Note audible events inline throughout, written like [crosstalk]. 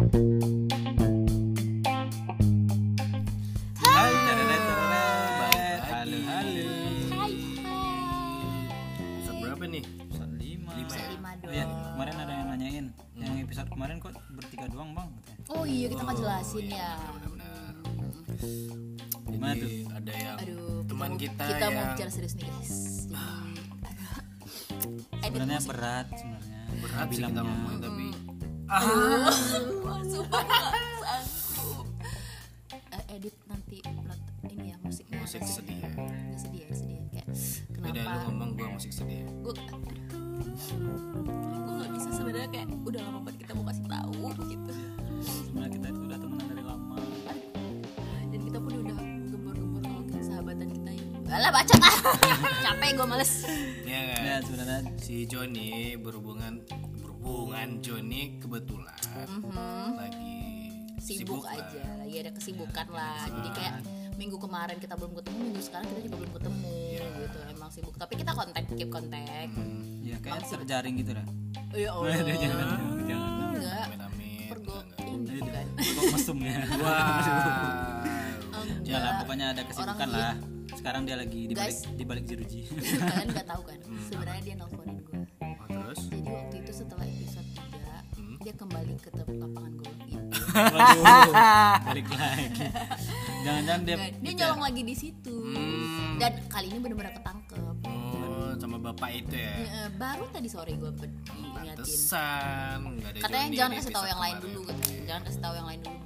Balik Halo, halo. Hai Episode berapa nih? Episode 5. Lima ya? Lima Oh iya, kemarin ada yang nanyain. Yang episode kemarin kok bertiga doang, Bang? Oh iya kita nggak jelasin ya. Benar-benar. Gimana Jadi ada yang Aduh, teman kita, kita mau yang bicara serius nih guys. Jadi, edit Sebenarnya musik. berat sebenarnya. berat sih kita Bilangnya. ngomongin tapi Aduh, sumpah nggak sanggup. Eh, edit nanti not, ini ya musiknya. musik sedih ya. Nggak sedih ya sedih ya. kayak Beda lu kenapa? ngomong gua musik sedih. Gue gue nggak bisa sebenarnya kayak udah lama banget kita mau kasih tahu gitu. Sebenarnya kita itu udah temenan dari lama. dan kita pun udah gembor-gembor kalau sahabatan kita yang Alah baca ah [laughs] capek gue males Ya kan? Ya, sebenarnya Si Joni berhubungan berhubungan Joni kebetulan. Lagi Mhm. sibuk, lah. aja lagi ada kesibukan lah. Jadi kayak minggu kemarin kita belum ketemu minggu sekarang kita juga belum ketemu gitu. Emang sibuk. Tapi kita kontak keep kontak. Ya kayak terjaring gitu dah. oh ya [laughs] Allah. jangan, jangan. enggak. Pergo Enggak, ini bukan Kok mesum ya? [laughs] Ya lah, pokoknya ada kesibukan Orang lah. Sekarang dia lagi di balik di balik jeruji. kalian nggak tahu kan. [laughs] Sebenarnya dia nelfonin gue Oh, terus? 3 dia kembali ke tempat lapangan Waduh, balik lagi. Jangan-jangan dia dia nyolong lagi di situ Hmm. dan kali ini benar-benar ketangkep Oh, sama bapak itu ya. Baru tadi sore gue ada katanya jangan kasih tahu yang lain dulu jangan kasih tahu yang lain dulu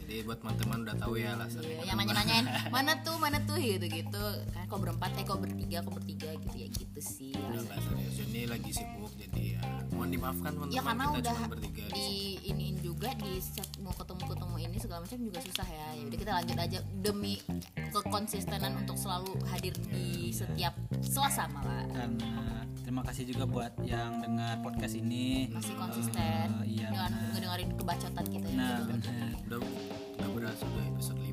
Jadi buat teman-teman udah tahu ya alasannya. Iya, yang nanya-nanyain mana tuh mana tuh gitu gitu kan kok berempat eh kok bertiga kok bertiga gitu ya gitu sih nggak serius. Joni lagi sibuk jadi ya mohon dimaafkan teman-teman ya karena kita udah cuma bertiga. di iniin juga di set mau ketemu ketemu ini segala macam juga susah ya ya udah kita lanjut aja demi kekonsistenan untuk selalu hadir di setiap Selasa malah eh, terima kasih juga buat yang dengar podcast ini. masih konsisten Eh, iya, dengan benar. ngedengerin kebacotan kita ya Nah, benar. Udah udah berasa udah episode 5 aja.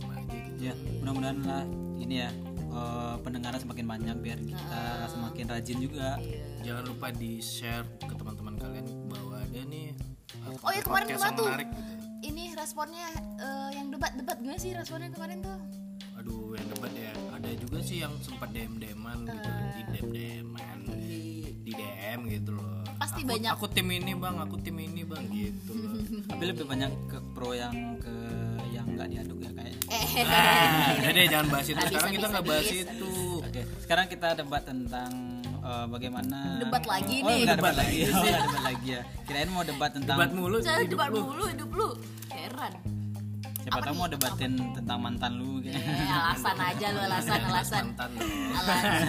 Ya, mudah-mudahan lah ini ya eh, pendengaran semakin banyak biar kita semakin rajin juga. Iya. Jangan lupa di share ke teman-teman kalian bahwa ada nih Oh ya kemarin yang tuh? menarik gitu. Ini responnya eh, yang debat-debat gimana sih responnya kemarin tuh? Aduh, yang debat ya. Ada juga sih yang sempat DM DMan gitu, di DM DMan, di DM gitu loh. Pasti Aku- banyak. Aku tim ini bang, aku tim ini bang gitu loh. [laughs] Tapi lebih banyak ke pro yang ke yang nggak diaduk ya kayaknya. Eh, Ah, udah deh jangan bahas itu. Habis, Sekarang kita nggak bahas habis, itu. Oke, sekarang kita debat tentang eh, bagaimana Debat lagi oh, nih. debat, Debat lagi. lagi Oh, enggak debat lagi ya. Kirain mau debat tentang Debat mulu. Saya debat lu. mulu hidup lu. Heran. siapa Apa tahu mau debatin tentang mantan lu gitu. Eh, alasan aja lu alasan alasan. Mantan loh. Alasan.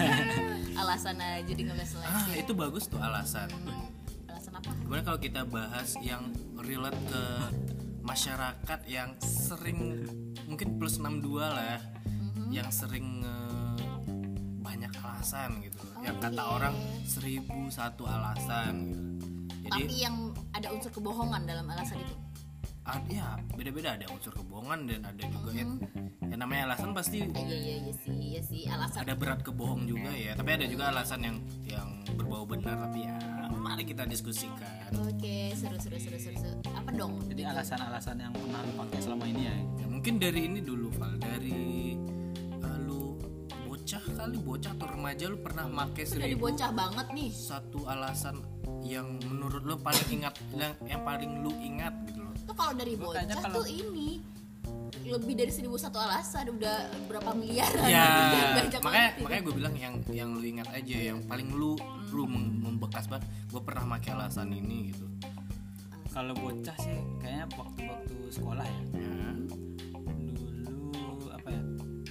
alasan aja di ngeles Ah, itu bagus tuh alasan. Alasan apa? Gimana kalau kita bahas yang relate ke masyarakat yang sering mungkin plus 62 lah ya, yang sering eh, banyak alasan gitu loh. yang kata orang seribu satu alasan gitu. Jadi Tapi yang ada unsur kebohongan dalam alasan itu. Ada ya beda-beda ada unsur kebohongan dan ada juga yang, yang namanya alasan pasti Eh, iya iya iya sih iya sih alasan. ada berat kebohong juga ya tapi ada juga alasan yang yang berbau benar tapi ya mari kita diskusikan Oke seru seru seru seru. seru. Apa dong? Jadi alasan-alasan yang pernah lu pakai selama ini ya. ya mungkin dari ini dulu Val dari eh, lu bocah kali bocah atau remaja lu pernah make seribu dibocah banget nih. satu alasan yang menurut lu paling ingat yang, yang paling lu ingat gitu loh Tuh kalau dari bocah kalau- tuh ini lebih dari seribu satu alasan udah berapa miliar ya [laughs] banyak makanya banget makanya gue bilang yang yang lu ingat aja yang paling lu lu mem- membekas banget gue pernah make alasan ini gitu Kalau bocah sih kayaknya waktu-waktu sekolah ya. ya. Ya?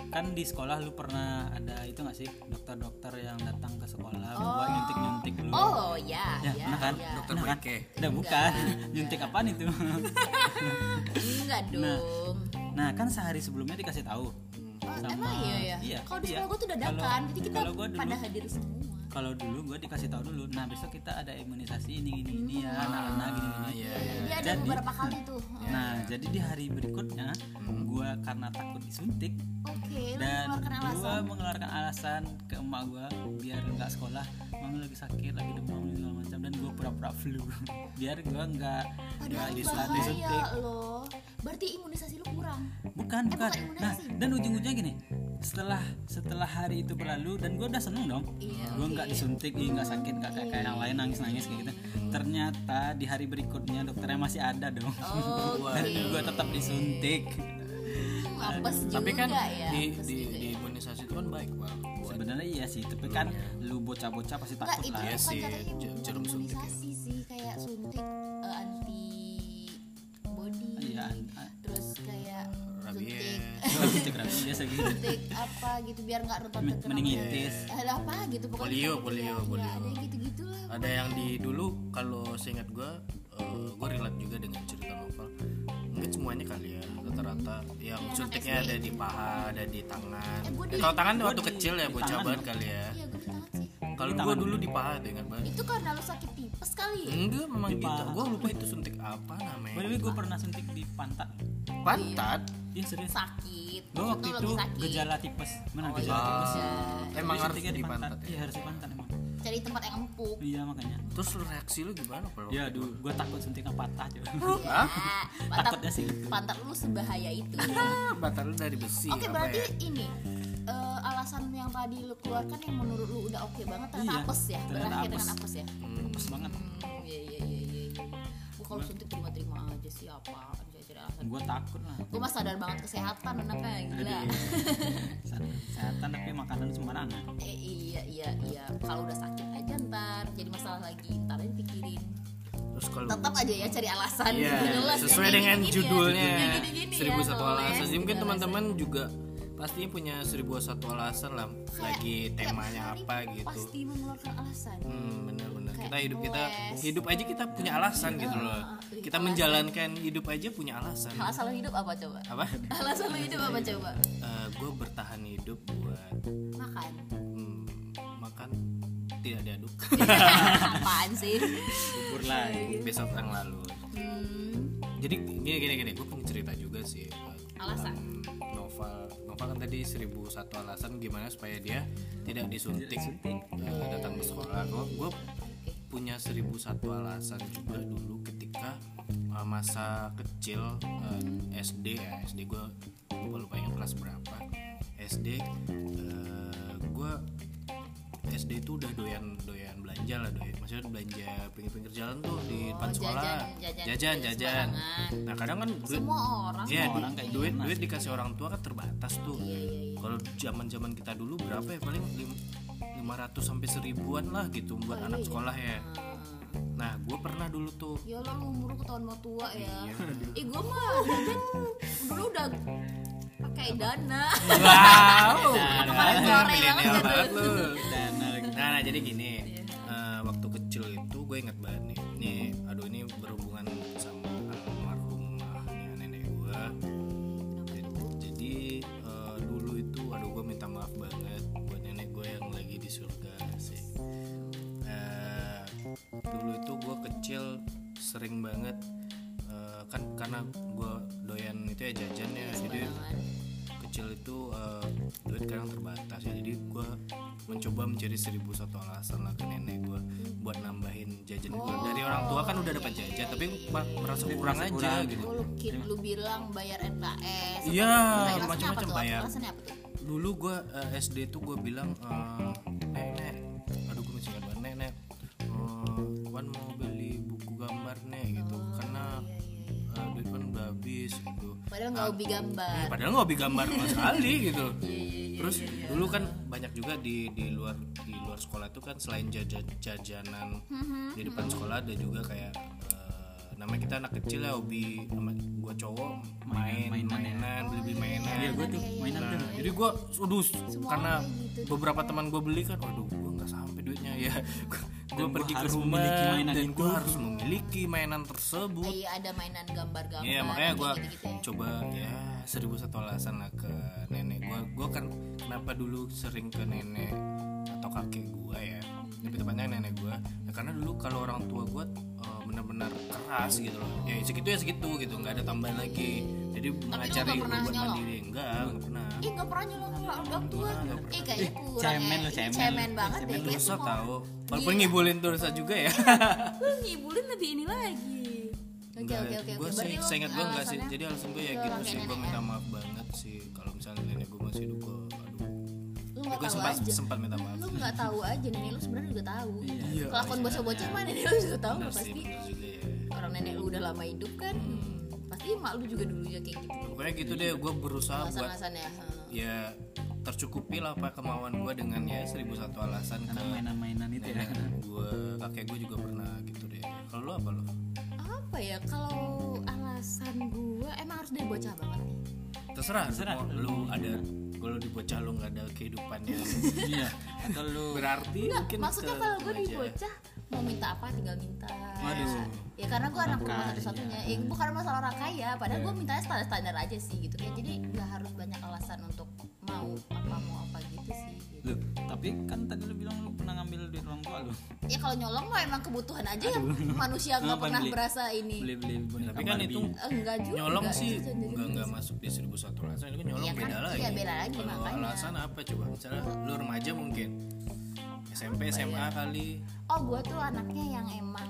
Kan di sekolah lu pernah ada itu gak sih dokter-dokter yang datang ke sekolah buat nyuntik-nyuntik dulu. oh ya Ya, ya, pernah kan? ya. dokter Nah, kan? Udah bukan. [laughs] Nyuntik apaan itu? enggak [laughs] dong nah, kan sehari sebelumnya dikasih tahu. Oh, sama- emang iya ya iya, kalau di iya. sekolah gue tuh dadakan Kalau- jadi kita gua dulu- pada hadir semua Kalau dulu gue dikasih tahu dulu. Nah, besok kita ada imunisasi ini ini ini ya, anak-anak gini gini. Ah, iya, iya. dia ada Jadi- beberapa kali tuh Nah, jadi di hari berikutnya Hmm. gue karena takut disuntik, dan gue mengeluarkan alasan ke emak gue biar nggak sekolah. Mami lagi sakit lagi demam segala macam dan gue pura-pura flu. [laughs] Biar gue nggak nggak disuntik. loh. Berarti imunisasi lu kurang? Bukan Eh, bukan. bukan nah dan ujung-ujungnya gini setelah setelah hari itu berlalu dan gue udah seneng dong. Iya, gue nggak disuntik ih nggak sakit nggak kayak kayak yang lain nangis nangis kayak gitu. Ternyata di hari berikutnya dokternya masih ada dong. Oke. [laughs] Dan gue tetap disuntik apes juga tapi kan ya di apes di, di ya. imunisasi itu kan baik bang sebenarnya iya sih tapi kan lu bocah-bocah pasti takut itu lah Iya bukan sih, jarum suntik ya. imunisasi sih kayak suntik eh, anti body iya an- an- terus kayak rabies biasa gitu. Suntik apa gitu biar nggak rentan terkena meningitis. ada apa gitu pokoknya Polio, polio, gitu ya. polio. Ya, ada yang gitu-gitu lah. Ada yang di dulu kalau seingat gue gue relate juga dengan cerita novel. Mungkin semuanya kali ya rata-rata. Yang anak suntiknya SD ada di paha ada di tangan. Eh, gua Eh, kalau tangan waktu di- kecil ya bocah banget Bang. kali ya. Iya gue di tangan sih. Kalau gue dulu di paha ingat banget. Itu karena lu sakit tipes kali. Ya enggak memang Di gitu. gue lupa itu suntik apa namanya. Way gue pernah suntik di pantat. Pantat? Iya serius. Sakit gue waktu Itu itu sakit. gejala tipes. Benar Oh, gejala iya. tipes? Ya. emang harus di pantat iya ya? harus di pantat emang. Cari tempat yang empuk. Iya makanya. Terus lu reaksi lu gimana kalau ya aduh gue takut suntiknya patah coba Hah? [laughs] Pantat Takutnya sih. pantat lu sebahaya itu. [laughs] Batal lu dari besi Oke berarti ya? ini eh, alasan yang tadi lu keluarkan yang menurut lu udah oke banget ternyata Iya, apes ya? ternyata berakhir apes. dengan apes ya? Hmm, Apes banget. Hmm, iya iya iya iya iya. Gua kalau suntik terima terima aja sih gue takut lah. Gue mah sadar banget kesehatan anaknya gila. Kesehatan tapi makanan sembarangan. Eh iya iya iya. Kalau udah sakit aja ntar jadi masalah lagi ntar aja pikirin terus kalau tetap aja ya cari alasan. Iya, Jelas, sesuai dengan ya. judulnya. Ya, seribu satu alasan. Mungkin teman-teman juga pastinya punya seribu satu alasan lah. Lagi temanya apa gitu. pasti mengeluarkan alasan Hmm, benar-benar. Kita hidup kita hidup aja kita punya alasan gitu loh. ah, ah. Kita Alasan. menjalankan hidup aja punya alasan. alasan lu hidup apa coba Apa? [laughs] alasan lu hidup apa coba gue bertahan hidup buat makan hmm, makan tidak diaduk [laughs] apaan sih bubur lagi besok yang lalu. hmm, Jadi gini gini gini, gue punya cerita juga sih. eh, Alasan. tentang Novel, Novel kan tadi seribu satu alasan gimana supaya dia tidak disuntik, eh, datang ke sekolah. Gue gue punya seribu satu alasan juga dulu ketika eh, masa kecil eh, SD ya. SD gue lupa lupa ingat kelas berapa. SD gue SD itu udah doyan doyan belanja lah doyan maksudnya belanja pinggir-pinggir jalan tuh di depan Oh, sekolah jajan, jajan, jajan jajan nah kadang kan duit semua orang Iya, Semua orang kayak duit gimana? duit dikasih orang tua kan terbatas tuh. iya iya iya Kalau zaman zaman kita dulu berapa ya paling lim- 500 sampai seribuan lah gitu buat Oh, anak iya. sekolah ya. Ah. Nah, gue pernah dulu tuh. ya lu umur ketahuan mau tua ya Iya. eh gue mah jajan dulu udah pakai dana Wow, [laughs] Kemarin sore milenial banget banget tuh. lu. dana lagi Nah, nah, jadi gini, gue inget banget nih. Nih, aduh ini berhubungan sama almarhumahnya nenek gue. Jadi eh, dulu itu, aduh gue minta maaf banget buat nenek gue yang lagi di surga sih. Eh, dulu itu gue kecil sering banget eh, kan karena gue doyan itu ya jajan ya, jadi kecil itu eh, duit kadang terbatas ya jadi gue mencoba mencari seribu satu alasan lah ke nenek gue buat nambahin jajan gue dari orang tua kan udah dapat jajan tapi ma- merasa kurang aja kurang. gitu. Oh, lu, kid, lu bilang bayar NKS Iya, macam-macam apa tuh? bayar. alasannya apa tuh? Dulu gue SD tuh gue bilang eh, nek nek aduh gue masih ingat banget nek nek eh, Wan mau beli buku gambar nek gitu. Karena eh, duit kan udah habis gitu. Padahal nggak hobi gambar. Eh, padahal nggak hobi gambar [laughs] sama sekali gitu Iya, iya, iya. terus dulu kan banyak juga di di luar di luar sekolah itu kan selain jajan jajanan Mhm. di depan sekolah ada juga kayak namanya kita anak kecil ya hobi nama gua cowok main Mainan, mainan, ya. beli beli mainan iya gue tuh mainan Nah, tuh jadi gua aduh Semua karena gitu. beberapa teman gue beli kan waduh gua nggak sampai duitnya ya gue pergi ke harus rumah memiliki mainan dan itu. gue harus memiliki mainan tersebut Iya ada mainan gambar-gambar Iya makanya gue gitu-gitu ya. coba ya seribu satu alasan lah ke nenek gue. Gue kan kenapa dulu sering ke nenek atau kakek gue ya. Lebih tepatnya nenek gue. Ya karena dulu kalau orang tua gue benar-benar keras gitu loh. Ya segitu ya segitu gitu nggak ada tambahan lagi. Jadi mengajari nggak pernah buat mandiri. Enggak nggak pernah. Ih nggak pernah nyolong orang tua Eh kayaknya kurang cemen ya. lo, Ih, cemen. cemen banget deh Cemen Kayak semua tahu walaupun ngibulin tuh dosa juga ya. Lu ngibulin lebih ini lagi. Oke Enggak, oke oke gue sih lu seingat gue enggak sih. jadi alasan gue ya gitu sih. gue minta maaf banget sih kalau misalnya nenek gue Lu nggak gue tahu sempat aja. sempat minta maaf. Lu nggak tahu aja nenek lu sebenarnya juga tahu. Iya, Kelakuan iya. bocah-bocah mah nenek lu juga tahu sih pasti. juga ya Orang nenek lu udah lama hidup kan Pasti mak lu juga dulunya kayak gitu. Pokoknya gitu deh gue berusaha buat Alasan-alasannya ha. ya tercukupi lah apa kemauan gue dengan ya seribu satu alasan karena ke mainan-mainan itu ya. gue kakek gue juga pernah gitu deh. Kalau lo apa lo Apa ya kalau alasan gue Emang harus dari bocah banget. Nih terserah, Terserah. mau lu ada kalau di bocah lu nggak ada kehidupan yang [laughs] iya atau lu berarti Enggak, mungkin maksudnya kalau gue di aja. bocah mau minta apa tinggal minta Waduh. ya karena gue anak rumah satu-satunya ya bukan masalah orang kaya padahal gue mintanya standar-standar aja sih gitu ya jadi nggak harus banyak alasan untuk mau apa mau apa. Loh, tapi kan tadi lu bilang lu pernah ngambil duit orang tua lu. Ya kalau nyolong mah emang kebutuhan aja yang manusia nggak pernah beli? berasa ini. Beli-beli boneka tapi kan Barbie. itu Eh, enggak juga nyolong enggak sih Jadi- nggak nggak masuk di seribu satu alasan. Itu kan nyolong Iya kan? beda lagi. Iya, beda lagi, kalau makanya. alasan apa coba? Misalnya lu remaja mungkin. SMP SMA ya? kali. Oh gue tuh anaknya yang emang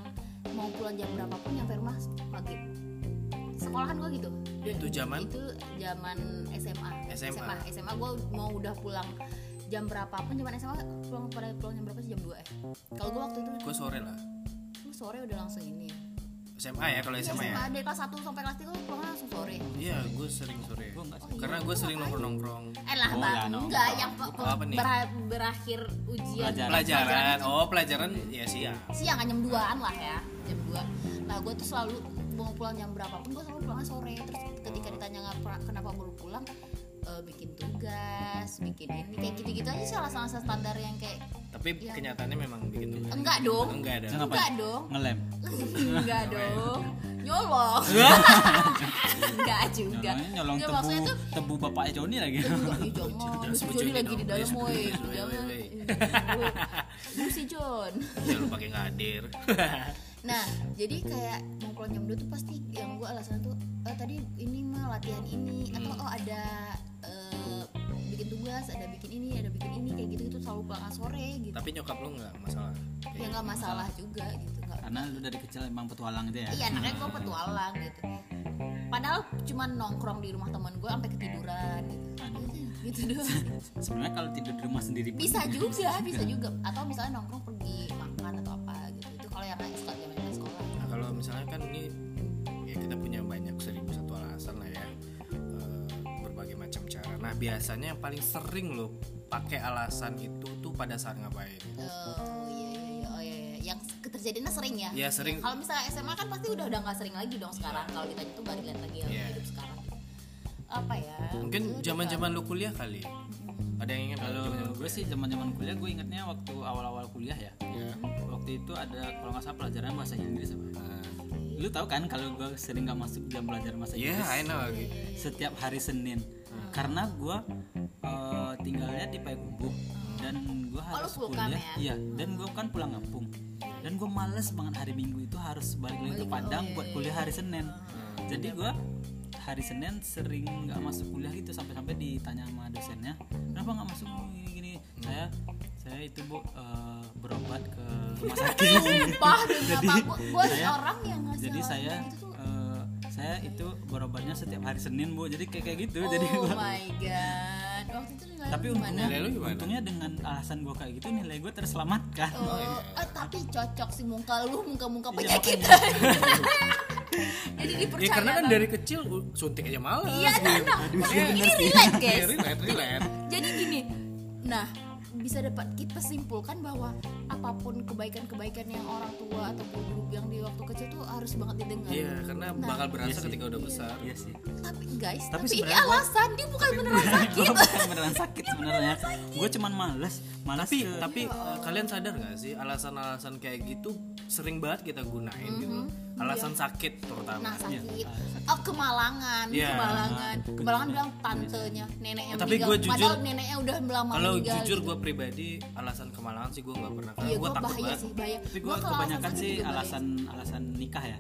mau pulang jam berapapun nyampe rumah maghrib sekolahan gue gitu. Itu zaman? Itu zaman SMA SMA. SMA, gue mau udah pulang jam berapapun zaman SMA pulang pada pulang jam berapa sih? Jam 2 eh. Kalau gue waktu itu gue sore lah. Lu sore udah langsung ini. Ya SMA ya kalau Iya, SMA ya? Dari kelas 1 sampai kelas 3 pulang langsung sore. Iya gue sering sore. Gua enggak sih. karena gue sering nongkrong nongkrong eh lah Oh, bang ya, enggak yang Oh, apa nih? ber- berakhir ujian. Pelajaran. pelajaran. Oh pelajaran ya siang. Siang jam 2an lah ya. Jam 2 nah gue tuh selalu mau pulang jam berapapun gue selalu pulangnya sore. Terus ketika ditanya ngapa- kenapa baru pulang eh, bikin tugas bikin ini kayak gitu-gitu aja sih alasan-alasan standar yang kayak tapi Iya. kenyataannya memang bikin tuh enggak dong. Enggak ada. Ngapain? enggak dong. Ngelem. [laughs] Enggak dong. Nyolong. [laughs] Enggak juga. Nyolongnya nyolong Enggak, tebu maksudnya tuh tebu bapaknya Joni lagi. Enggak jangan sebut Joni Joni lagi dong, di dalam woi. jangan. Woi, Lu si John ya lu pakai nggak hadir [laughs] Nah, jadi kayak mau pulang jam 2 tuh pasti yang gue alasan tuh eh, tadi ini mah latihan ini atau Hmm. oh ada eh, bikin tugas, ada bikin ini, ada bikin ini kayak gitu itu selalu pulang sore gitu. tapi nyokap lu nggak masalah ya nggak masalah juga gitu nggak. karena lu dari kecil emang petualang gitu ya Iya, anaknya gue petualang gitu. Padahal cuma nongkrong di rumah teman gue sampai ketiduran gitu. Gitu doang. sebenarnya kalau tidur di rumah sendiri Bisa [laughs] juga, bisa juga. Atau misalnya nongkrong pergi makan atau apa gitu. Itu kalau yang biasanya yang paling sering lo pakai alasan itu tuh pada saat ngapain Oh iya iya iya oh iya iya yang terjadinya sering ya. Iya, sering. Kalau misalnya SMA kan pasti udah udah nggak sering lagi dong sekarang. Kalau kita itu baru lihat lagi yang Iya. hidup sekarang. Apa ya? mungkin zaman zaman lu kuliah kali ada yang ingat kalau gue sih zaman zaman kuliah gue ingetnya waktu awal-awal kuliah ya Iya. waktu itu ada kalau nggak salah pelajaran bahasa Inggris apa Nah, lu tahu kan kalau gue sering nggak masuk jam belajar bahasa Iya, Inggris I know setiap hari Senin. Karena gue eh, tinggalnya di Payakumbuh. Dan gue Oh, harus full kuliah. ya? iya dan gue kan pulang kampung. Dan gue males banget hari Minggu itu harus balik lagi ke Padang iya, buat kuliah hari Senin. Jadi gue hari Senin sering nggak masuk kuliah gitu sampai-sampai ditanya sama dosennya kenapa nggak masuk gini gini saya saya itu bu eh, berobat ke rumah [laughs] sakit. [laughs] Gue saya- orang yang jadi saya gitu tuh. Saya itu berobatnya setiap hari Senin bu jadi kayak kayak gitu Oh jadi gua- my god. Waktu itu nilai tapi gimana? untungnya Nilai lu gimana? untungnya dengan alasan gua kayak gitu nilai gue terselamatkan Oh, eh, tapi cocok sih muka lu muka-muka Iya, penyakitan. [laughs] Jadi ya dipercaya. karena kan dari kecil suntik aja malas Iya, nah, gitu. nah, nah, ini relate guys. Ya, relate relate Jadi gini, nah bisa dapat kita simpulkan bahwa apa pun kebaikan-kebaikan yang orang tua atau guru yang di waktu kecil tuh harus banget didengar. Iya, karena bakal berasa Iya sih. ketika udah besar. iya sih Tapi guys, Tapi tapi, ini alasan dia bukan beneran [laughs] sakit. gue bukan beneran sakit sebenarnya gue cuman males malas Tapi ke- tapi eh, kalian sadar gak sih alasan-alasan kayak gitu sering banget kita gunain gitu. Alasan sakit terutama nah sakit. Iya. oh kemalangan Iya. kemalangan. Kemalangan bilang tantenya neneknya Tapi gua jujur- padahal neneknya udah lama kalau jujur gitu. gue pribadi alasan kemalangan sih gue nggak pernah. Karena iya gue gue takut bahaya banget. sih bahaya. Tapi Gua gue kalau kebanyakan sih alasan alasan nikah ya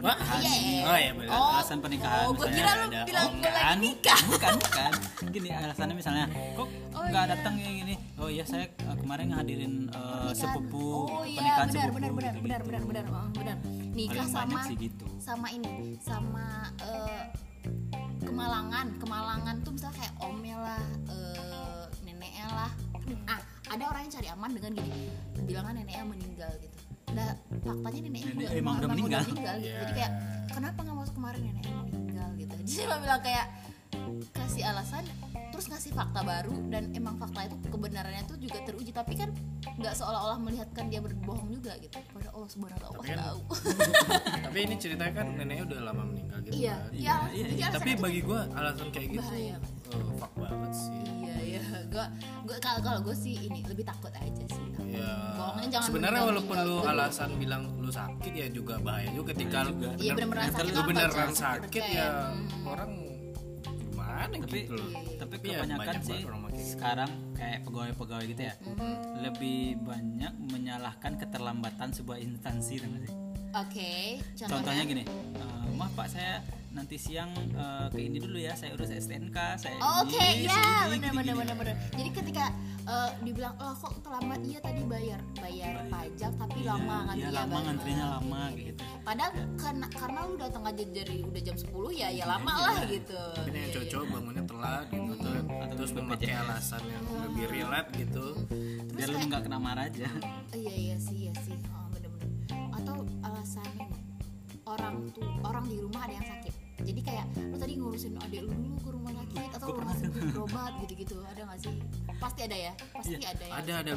Wah, pernikahan Iya, iya. Oh, iya, benar. Oh, alasan pernikahan oh gue kira lu ada- bilang oh, gue lagi nikah bukan bukan [laughs] gini alasannya misalnya kok Oh, nggak iya. datang yang gini oh iya saya uh, kemarin ngadirin uh, Pernikahan. sepupu oh iya pernikahan benar sepupu benar benar gitu-gitu. benar benar benar oh, benar nikah Paling sama sih gitu. sama ini sama eh, kemalangan kemalangan tuh misalnya kayak omnya lah eh, neneknya lah ah ada orang yang cari aman dengan gini bilangan neneknya meninggal gitu nah faktanya neneknya Nenek juga emang udah meninggal. gitu. Iya. jadi kayak kenapa nggak masuk kemarin neneknya meninggal gitu jadi saya bilang kayak kasih alasan terus ngasih fakta baru dan emang fakta itu kebenarannya tuh juga teruji tapi kan nggak seolah-olah melihatkan dia berbohong juga gitu pada oh subhanallah Allah Tapi kan- tahu [laughs] tapi ini ceritanya kan neneknya udah lama meninggal gitu iya kan. iya iya, jadi alasan tapi bagi gue alasan kayak gitu Bahaya. eh, fuck banget sih iya iya [laughs] gue gue kalau kalau gue sih ini lebih takut aja sih takut. ya Bohongnya jangan sebenarnya walaupun lu dulu. alasan bilang lu sakit ya juga bahaya juga ketika lu iya bener-bener bener- sakit lu beneran sakit ya Hmm. orang gimana tapi gitu loh tapi Tapi ya kebanyakan banyak sih gitu. sekarang kayak pegawai-pegawai gitu ya Mhm. lebih banyak menyalahkan keterlambatan sebuah instansi gak sih oke contohnya, contohnya gini eh, maaf pak saya nanti siang eh, ke ini dulu ya saya urus STNK saya Oh, Oke, ini, ya, benar benar benar benar. Jadi ketika eh, dibilang, "Oh, kok terlambat?" Iya tadi bayar, bayar pajak tapi Iya, lama iya, ngantri lama, ngantrinya lama, gitu. Padahal karena karena lu datang aja dari udah jam 10 ya ya lama lah gitu. Tapi yang cocok bangunnya telat gitu kan Atau terus memakai alasan yang lebih relate gitu biar lu nggak kena marah aja iya iya sih iya sih. Oh, bener-bener. Atau alasannya nih, orang tuh orang di rumah ada yang sakit. Jadi kayak lu tadi ngurusin adik lu dulu ke rumah sakit atau lu ngasih berobat gitu-gitu. Ada gak sih? Pasti ada ya. Pasti Iya, ada ya. ada ada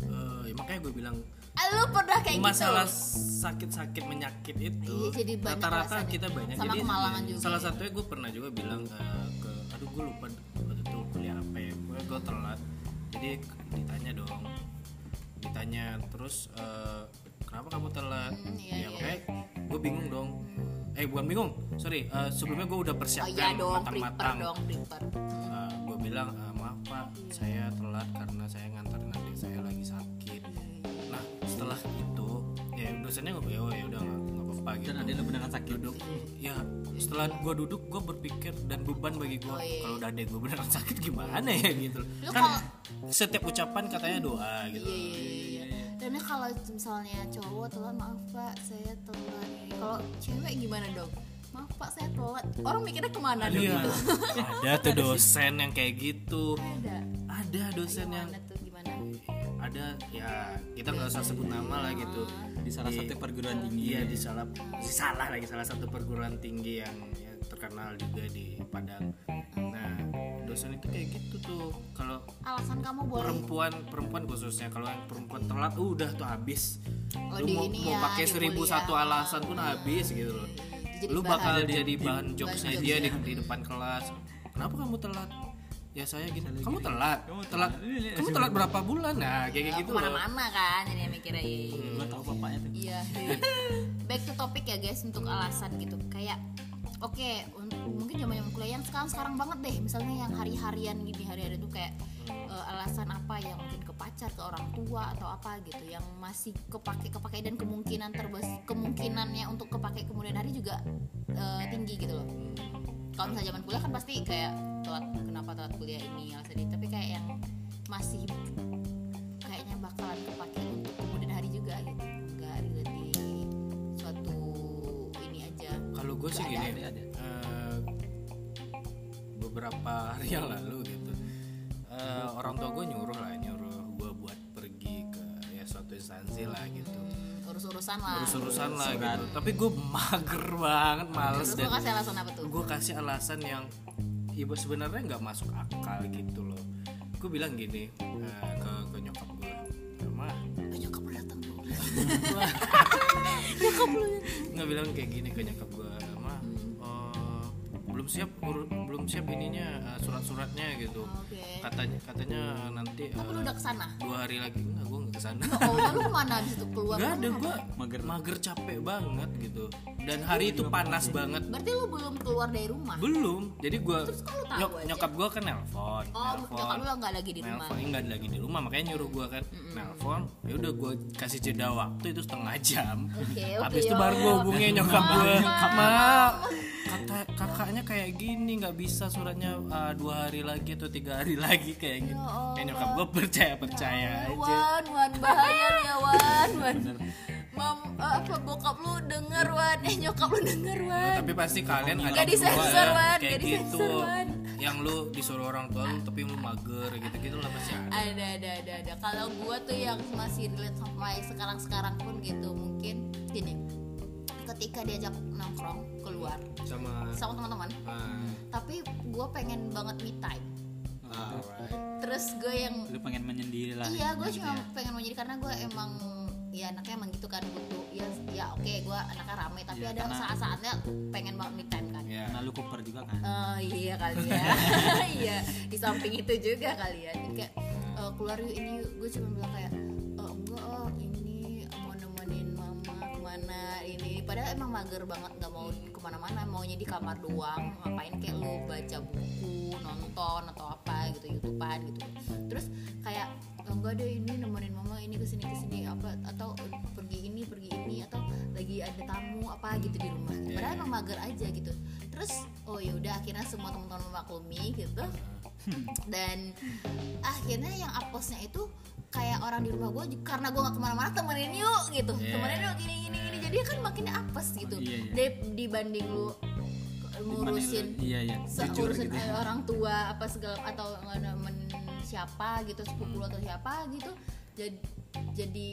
eh, ya makanya gue bilang Ah, lu pernah kayak masalah gitu? sakit-sakit menyakit itu Iya, rata-rata kita banyak Sama jadi kemalangan juga salah ya. satunya gue pernah juga bilang eh, ke aduh gue lupa waktu itu kuliah apa ya gue gue telat jadi ditanya dong ditanya terus eh, kenapa kamu telat Hmm, iya, ya iya. makanya gue bingung dong eh bukan bingung sorry eh, sebelumnya gue udah Oh iya persiapkan dong, prepare matang-matang. dong, prepare. gue bilang "Eh, maaf pak saya telat karena saya nganterin adik saya lagi sakit. Nah setelah itu ya dosennya nggak ya ya udah nggak nggak apa-apa gitu. dan ada lu beneran sakit? Duduk. Ya setelah gue duduk gue berpikir dan beban bagi gue Oh, iya. kalau udah adek gue beneran sakit gimana ya gitu. Lu kan kalau- setiap ucapan katanya doa gitu. Iya iya iya. Dan kalau misalnya cowok telat maaf pak saya telat. Kalau cewek gimana dong? Maaf pak saya telat. Orang mikirnya ke mana dong? Iya. gitu? ada tuh dosen yang kayak gitu Ada. ada dosen yang Gimana tuh gimana? ada ya kita nggak usah sebut nama lah gitu di salah satu perguruan tinggi Iya di salah di salah lagi salah satu perguruan tinggi yang ya, terkenal juga di Padang. Nah dosen itu kayak gitu tuh kalau Alasan kamu boleh perempuan perempuan khususnya kalau yang perempuan telat uh, udah tuh habis. Oh, Lu di mau, ini mau ya, pakai seribu satu alasan pun habis gitu loh. Jadi Lu bahan. bakal jadi bahan jokesnya jokes dia di, ya. di depan kelas. Kenapa kamu telat? Ya saya gini. Saya Kamu telat. Kamu Telat. Kamu telat berapa bulan? Nah kayak Ya, gitu loh. ke mana-mana kan jadi mikirnya iya, iya, iya. gua tahu bapaknya tuh Iya. [laughs] Back to topic ya guys untuk alasan gitu. Kayak oke un- mungkin zaman zaman kuliah yang sekarang sekarang banget deh. Misalnya yang hari-harian gini hari-hari itu kayak eh, alasan apa yang mungkin ke pacar ke orang tua atau apa gitu yang masih kepake kepake dan kemungkinan terbes kemungkinannya untuk kepake kemudian hari juga eh, tinggi gitu loh. Kalau misalnya zaman kuliah kan pasti kayak telat kenapa telat kuliah ini alasan ini tapi kayak yang masih kayaknya bakalan kepake untuk kemudian hari juga gitu nggak relate di suatu ini aja Kalau gue sih gini, ada, ada. eh, beberapa hari yang lalu orang tua gue nyuruh lah, nyuruh gue buat pergi ke ya suatu instansi lah gitu, Hmm, urus-urusan lah. Urus-urusan lah gitu. Tapi gue mager banget, males terus dan lo kasih alasan apa tuh? gue kasih alasan yang ibu sebenarnya nggak masuk akal gitu loh. Gue bilang gini eh, ke ke nyokap gue, mah nyokap lo datang. [laughs] Dong nggak bilang kayak gini ke nyokap gue mah eh, belum siap ur- belum siap ininya eh, surat-suratnya gitu Oke. katanya katanya nanti Tapi eh, udah ke sana? dua hari lagi ke sana Oh, lu ke mana abis itu keluar? Gak ada gue Mager. mager capek banget gitu dan hari itu panas banget Berarti lu belum keluar dari rumah? belum jadi gue aja? nyokap gue kan nelpon Oh, nyokap lu nggak lagi di rumah. nelpon nggak lagi di rumah makanya nyuruh gue kan nelpon ya udah gue kasih jeda waktu itu setengah jam Oke, oke. habis itu ya baru gue Allah. hubungin nyokap gue Maaf. ma kata kakaknya kayak gini nggak bisa suratnya uh, dua hari lagi atau tiga hari lagi kayak gitu kayak nyokap gue percaya percaya aja Wan, Wan bahaya lu ya Wan, Wan. Mam, eh, apa bokap lu denger Wan, eh nyokap lu denger Wan. tapi pasti kalian ada Gak disensor, Wan, kayak gak gitu disensor, Wan. yang lu disuruh orang tua lu tapi lu mager gitu gitu lah pasti ada Ada, ada, ada, ada. Kalau gua tuh yang masih relate sampai sekarang-sekarang pun gitu mungkin gini. Ketika diajak nongkrong keluar sama sama teman-teman, ah, tapi gua pengen banget me time. Alright. Terus gue yang lu pengen menyendiri lah iya gue gitu cuma ya. pengen jadi karena gue emang ya anaknya emang gitu kan butuh ya ya oke gue anaknya rame tapi Iya, ada saat-saatnya pengen banget me time kan. Ya karena lu Cooper juga kan. Oh iya kali ya. [laughs] Iya di samping itu juga kali ya. Jadi kayak eh, keluar yuk ini yuk. Gue cuma bilang kayak oh, Enggak oh ini ke mana ini Padahal emang mager banget nggak mau ke mana-mana Maunya di kamar doang Ngapain kayak lu baca buku Nonton atau apa gitu Youtubean gitu. Terus kayak "Oh, enggak deh ini nemenin mama ini ke sini ke sini apa atau pergi ini pergi ini atau lagi ada tamu apa gitu di rumah. Padahal emang mager aja gitu. Terus oh ya udah akhirnya semua teman-teman memaklumi gitu. Dan akhirnya yang apesnya itu kayak orang di rumah gue karena gue gak ke mana-mana temenin yuk gitu. Yeah. temenin yuk gini gini. Gini jadi kan makin apes gitu. Iya, iya. Dib- dibanding lu ngurusin iya iya. jujur urusin gitu. eh, orang tua apa segala atau nemen siapa gitu sepupu lu atau siapa gitu. Jadi jadi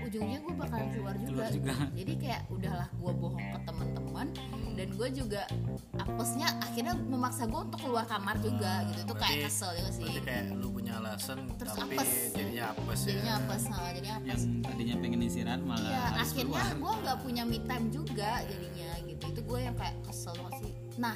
ujungnya gue bakalan keluar juga, Keluar juga. jadi kayak udahlah gue bohong ke teman-teman dan gue juga apesnya akhirnya memaksa gue untuk keluar kamar juga gitu itu kayak kesel juga sih kayak lu punya alasan Terus tapi apes. jadinya apes ya jadinya apes nah, jadinya apes yang tadinya pengen istirahat malah harus akhirnya gue nggak punya me time juga jadinya gitu. Itu gue yang kayak kesel banget sih. Nah,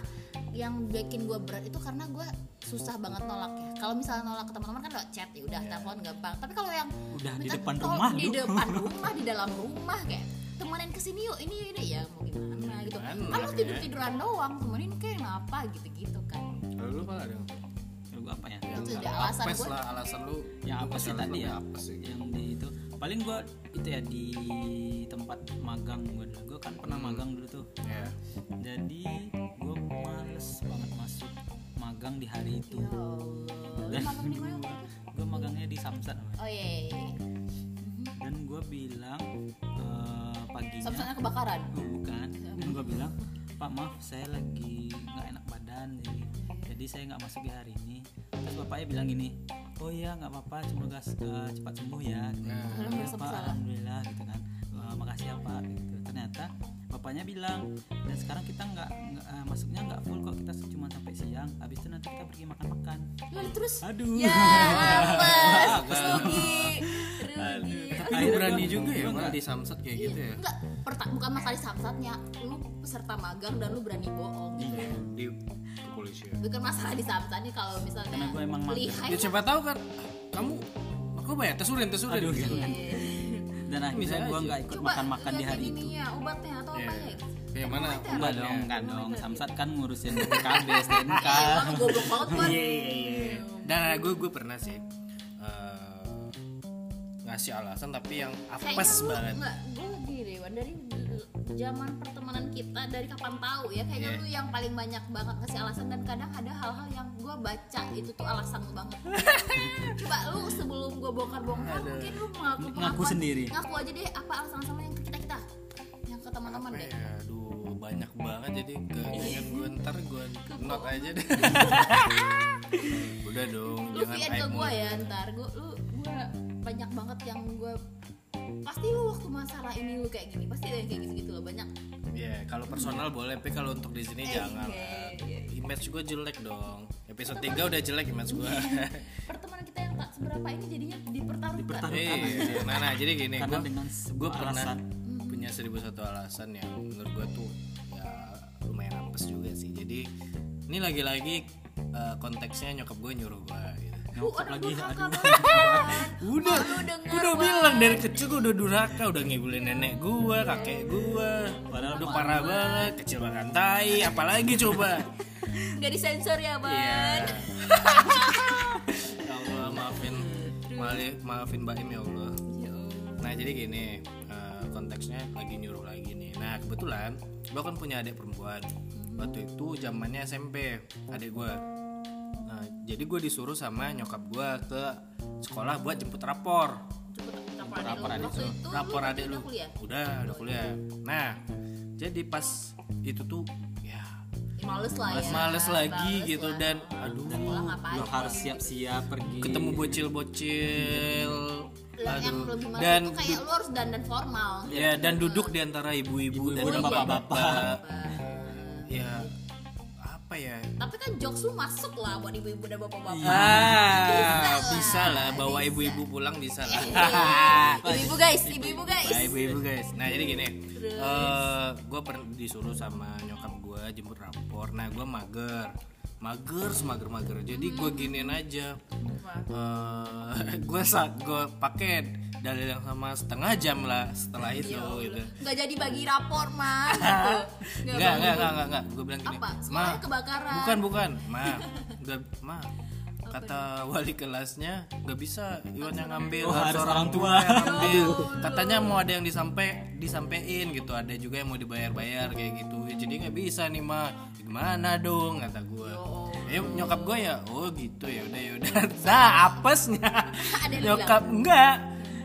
yang bikin gue berat itu karena gue susah banget nolak ya. Kalau misalnya nolak ke teman-teman kan lewat chat ya udah telepon gampang. Tapi kalau yang Udah di depan tol- rumah, di depan [laughs] rumah, di dalam rumah kayak temenin ke sini yuk ini ini ya mau gimana gitu. Gimana Kalau ya? tidur tiduran doang temenin kayak kenapa gitu gitu kan. kalau lu apa ada Kalau gua apa ya Itu Yang udah alasan gue. lah alasan lu yang lu apa sih tadi ya sih gitu. yang di itu paling gua itu ya di tempat magang gua dulu gua kan pernah Hmm. magang dulu tuh ya jadi gua males banget masuk magang di hari itu Ya Allah. Lu magang di mana? gua magangnya di Samsat namanya. Oh iya. iya, iya. dan paginya Samsatnya kebakaran. Oh, bukan. Dan gua bilang pak maaf saya lagi nggak enak badan jadi jadi saya nggak masuk di hari ini. Terus bapaknya bilang gini oh iya nggak apa-apa semoga eh, cepat sembuh ya. Nah. "Iya, Merasa pak alhamdulillah gitu kan. "Eh, makasih ya pak gitu. Ternyata bapaknya bilang dan sekarang kita nggak eh, masuknya nggak full kok kita cuma sampai siang habis itu nanti kita pergi makan-makan Lalu terus? Aduh. Ya, [laughs] rugi. Tapi lu Akhirnya berani juga ya nggak- di samsat kayak gitu ya Enggak, perta- bukan masalah di samsatnya, lu peserta magang dan lu berani bohong. gitu. Iya. di kepolisian Bukan masalah di samsatnya kalau misalnya Karena gua emang lihai. ya siapa tahu kan kamu aku bayar tesurin tesurin Aduh, gitu dan Bisa akhirnya gua aja. nggak ikut Coba makan-makan di hari itu ininya, obatnya atau Iya. apa ya? yang mana. Enggak dong, enggak dong. Obatnya. Samsat kan ngurusin BPKB, STNK. Emang goblok banget kan? Iya iya iya. Dan gue gue pernah sih eh, ngasih alasan tapi yang apes Kayaknya banget. enggak, gue gini Wan, dari zaman pertemanan kita dari kapan tahu ya kayaknya Iya. lu yang paling banyak banget ngasih alasan dan kadang ada hal-hal yang gue baca itu tuh alasan lu banget [laughs] coba lu sebelum gue bongkar-bongkar mungkin lu ngaku Ngaku sendiri. ngaku aja deh apa alasan-alasan yang ke kita kita yang ke teman-teman deh ya? Aduh banyak banget jadi keinget gue ntar gue not aja deh. [laughs] Udah dong lu jangan ke gue ya ntar gue lu gue banyak banget yang gue pasti lu waktu masalah ini lu kayak gini pasti ada yang kayak gitu-gitu loh banyak Ya kalau personal boleh tapi kalau untuk di sini Eh, jangan. iya, iya. Image gue jelek dong. Episode 3 udah jelek image gue. pertemanan kita yang tak seberapa ini jadinya dipertaruhkan Dipertaruhkan. Iya, nah, nah jadi gini, gue pernah alasan. punya seribu satu alasan yang menurut gue tuh ya lumayan apes juga sih. Jadi ini lagi-lagi eh, konteksnya nyokap gue nyuruh gue gitu. Nyokap lagi aduh [laughs] udah udah bilang dari kecil gue udah durhaka udah ngibulin nenek gue kakek gue Padahal udah parah banget kecil makan tai apalagi coba [laughs] nggak disensor ya ban Iya. [laughs] ya Allah maafin maafin maafin Mbak Im ya Allah. Nah jadi gini eh, konteksnya lagi nyuruh lagi nih. Nah kebetulan gue kan punya adik perempuan. Waktu itu zamannya SMP adik gue. Jadi gue disuruh sama nyokap gue ke sekolah buat jemput rapor. rapor adik lu. Itu rapor adik lu. kuliah? Udah udah kuliah. Nah jadi pas itu tuh ya Ya, males lah ya. males lagi Males gitu. Lah. dan aduh ngapain lo harus siap-siap pergi. Ketemu bocil-bocil. Aduh. lebih males dan itu kayak lu harus dandan formal. Ya dan duduk di antara ibu-ibu dan Ibu-ibu dan bapak-bapak. Ya apa ya tapi kan jokes lu masuk lah buat ibu-ibu dan bapak-bapak ah bisa lah bawa ibu-ibu pulang bisa lah [laughs] [laughs] ibu-ibu guys ibu-ibu guys Nah, ibu-ibu guys. Nah, jadi gini. eh gue pernah disuruh sama nyokap gue jemput rapor. Nah, gue mager. Mager, semager mager. Jadi gue giniin aja. gue saat gue pakai dalil yang sama setengah jam lah setelah itu gitu. nggak jadi bagi rapor mah gitu. [laughs] Enggak, enggak, enggak, enggak. Gue bilang gini. apa Ma, kebakaran bukan, bukan. Ma, [laughs] enggak, ma. Kata wali kelasnya nggak bisa. Iwan yang ngambil Oh, harus orang tua yang ngambil. Katanya mau ada yang disampai disampein gitu. Ada juga yang mau dibayar-bayar kayak gitu. Jadi nggak bisa nih ma. Gimana dong kata gue eh nyokap gue ya? Oh gitu. Ya udah ya udah. [laughs] Nah apesnya. Ada yang nyokap enggak.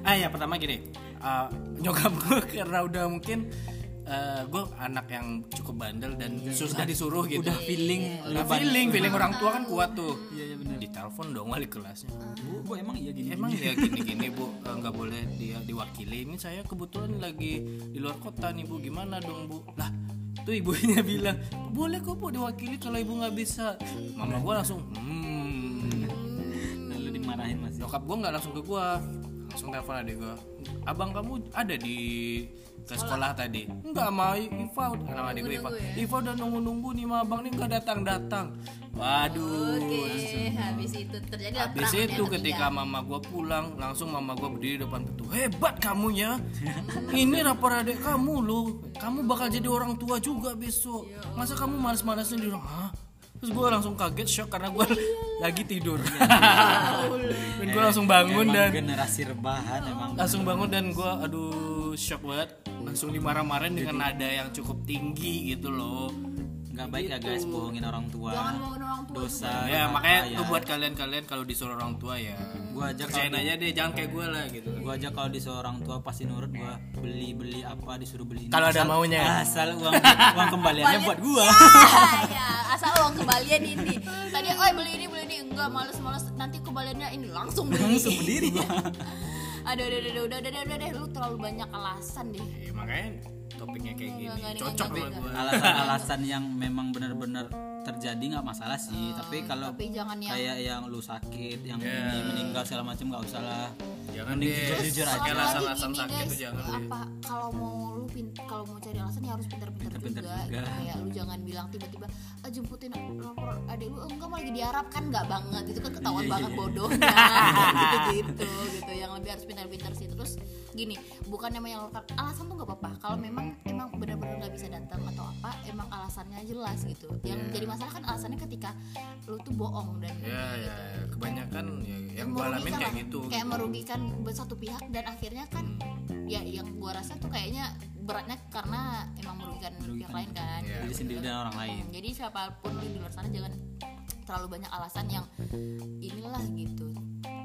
Ah ya pertama gini. Eh, nyokap gue [laughs] karena udah mungkin eh, gue anak yang cukup bandel dan susah disuruh gitu. Udah feeling Udah feeling feeling orang tua kan kuat tuh. Iya iya benar ditelepon dong wali kelasnya. Bu, bu emang iya gini Emang ya gini-gini bu. Eh, nggak boleh dia diwakili. Ini saya kebetulan lagi di luar kota nih bu. Gimana dong bu? Lah tuh ibunya [laughs] bilang boleh kok bu diwakili kalau ibu nggak bisa. Mama gua langsung hmm. Lalu dimarahin masih. Nyokap gua nggak langsung ke gua langsung telepon adik gua. Abang kamu ada di ke sekolah tadi? Enggak sama Iva nama adik gua Iva Iva udah nunggu-nunggu nih sama abang nih nggak datang-datang. Waduh. Oke habis itu terjadi Habis itu ketika mama gua pulang langsung mama gua berdiri depan pintu. Hebat kamu ya ini rapor adik kamu loh. Kamu bakal jadi orang tua juga besok. Masa kamu males-malesin di rumah? Terus gua langsung kaget shock karena gua lagi tidur. [laughs] Dan gua langsung bangun Emang dan generasi rebahan emang langsung bangun dan gua aduh shock banget. Langsung dimarah-marahin dengan nada yang cukup tinggi gitu loh nggak baik ya guys bohongin orang tua. Jangan bawa orang tua dosa ya apa makanya ya. tuh buat kalian-kalian kalau disuruh orang tua ya. Gua aja percayain kalau aja deh jangan kayak gue lah gitu. Gua aja kalau disuruh orang tua pasti nurut gua. Beli beli apa disuruh beli ini. Kalau ada Asal- maunya. asal uang uang kembaliannya buat gua. Ya, ya. Asal uang kembalian ini. Tadi oh beli ini beli ini. Enggak males males. Nanti kembaliannya ini langsung beli. Langsung berdiri gua. [laughs] Aduh udah udah udah udah udah udah lu terlalu banyak alasan deh. Ya, makanya topiknya kayak gini. cocok sama gue alasan-alasan yang memang benar-benar terjadi nggak masalah sih. Tapi kalau tapi jangan yang kayak yang lu sakit yang ini meninggal segala macam nggak usah lah. Jangan Mending deh. aja. Pakai Apalagi alasan-alasan gini, sakit guys, tuh jangan apa kalau mau lu kalau mau cari alasan ya harus pintar-pintar juga, juga. kayak lu jangan bilang tiba-tiba ah, jemputin lapor adik lu. Enggak mau lagi diharap kan nggak banget itu kan ketahuan Iya, banget bodohnya. [laughs] Gitu gitu. Gitu yang lebih harus pintar-pintar sih. Terus gini bukan yang menyalurkan alasan tuh nggak apa-apa. Kalau memang emang benar-benar nggak bisa datang atau apa emang alasannya jelas gitu. Yang Iya. jadi masalah kan alasannya ketika lu tuh bohong dan ya ya ya. kebanyakan ya, yang gue merugikan alamin kayak gitu kayak merugikan buat satu pihak dan akhirnya kan ya yang gua rasa tuh kayaknya beratnya karena emang merugikan, pihak lain kan. Iya. diri sendiri dan orang lain. Hmm, jadi siapa pun di luar sana jangan terlalu banyak alasan yang inilah gitu.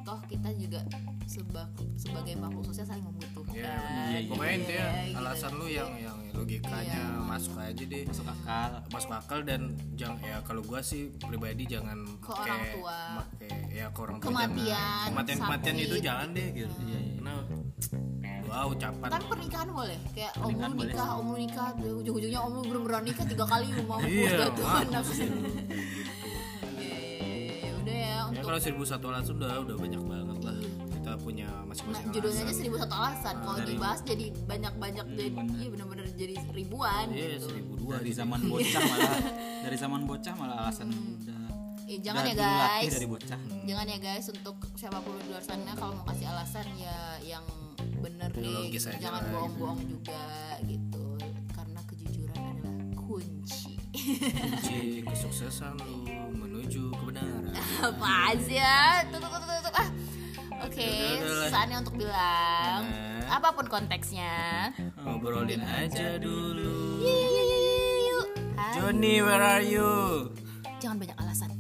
Toh kita juga seba- sebagai makhluk sosial saling membutuhkan. Ya bener. pokoknya Iya, intinya gitu. alasan lu yang yang logikanya masuk aja deh. Masuk akal. Masuk akal dan jangan ya kalau gua sih pribadi jangan Ke orang tua. make ya ke orang tua Kematian, jangan. Kematian kematian itu jangan deh gitu. Iya, iya. karena dua ucapan kan pernikahan boleh. Kayak om lu nikah om lu nikah ujung-ujungnya om lu bener-bener nikah tiga kali mau Iya, [laughs] gitu kalau seribu satu alasan udah udah banyak banget lah. Kita punya Nah, masing-masing judulnya aja alasan. seribu satu alasan. Kalau dari- dibahas jadi banyak-banyak jadi iya bener-bener jadi ribuan Iya, gitu. seribu dua dari zaman bocah malah. [laughs] Dari zaman bocah malah alasan udah Eh, jangan udah ya guys dari bocah. Jangan ya guys untuk siapa pun di luar sana kalau mau kasih alasan ya yang bener nih Logis gitu. jangan bohong-bohong juga gitu. Karena kejujuran adalah kunci. Kunci [laughs] kesuksesan lu. menuju kebenaran apa sih ya tutup tutup tutup ah. Oke lah. saatnya untuk bilang Nah. apa pun konteksnya. Ngobrolin aja dulu. Yuk Johnny where are you? Jangan banyak alasan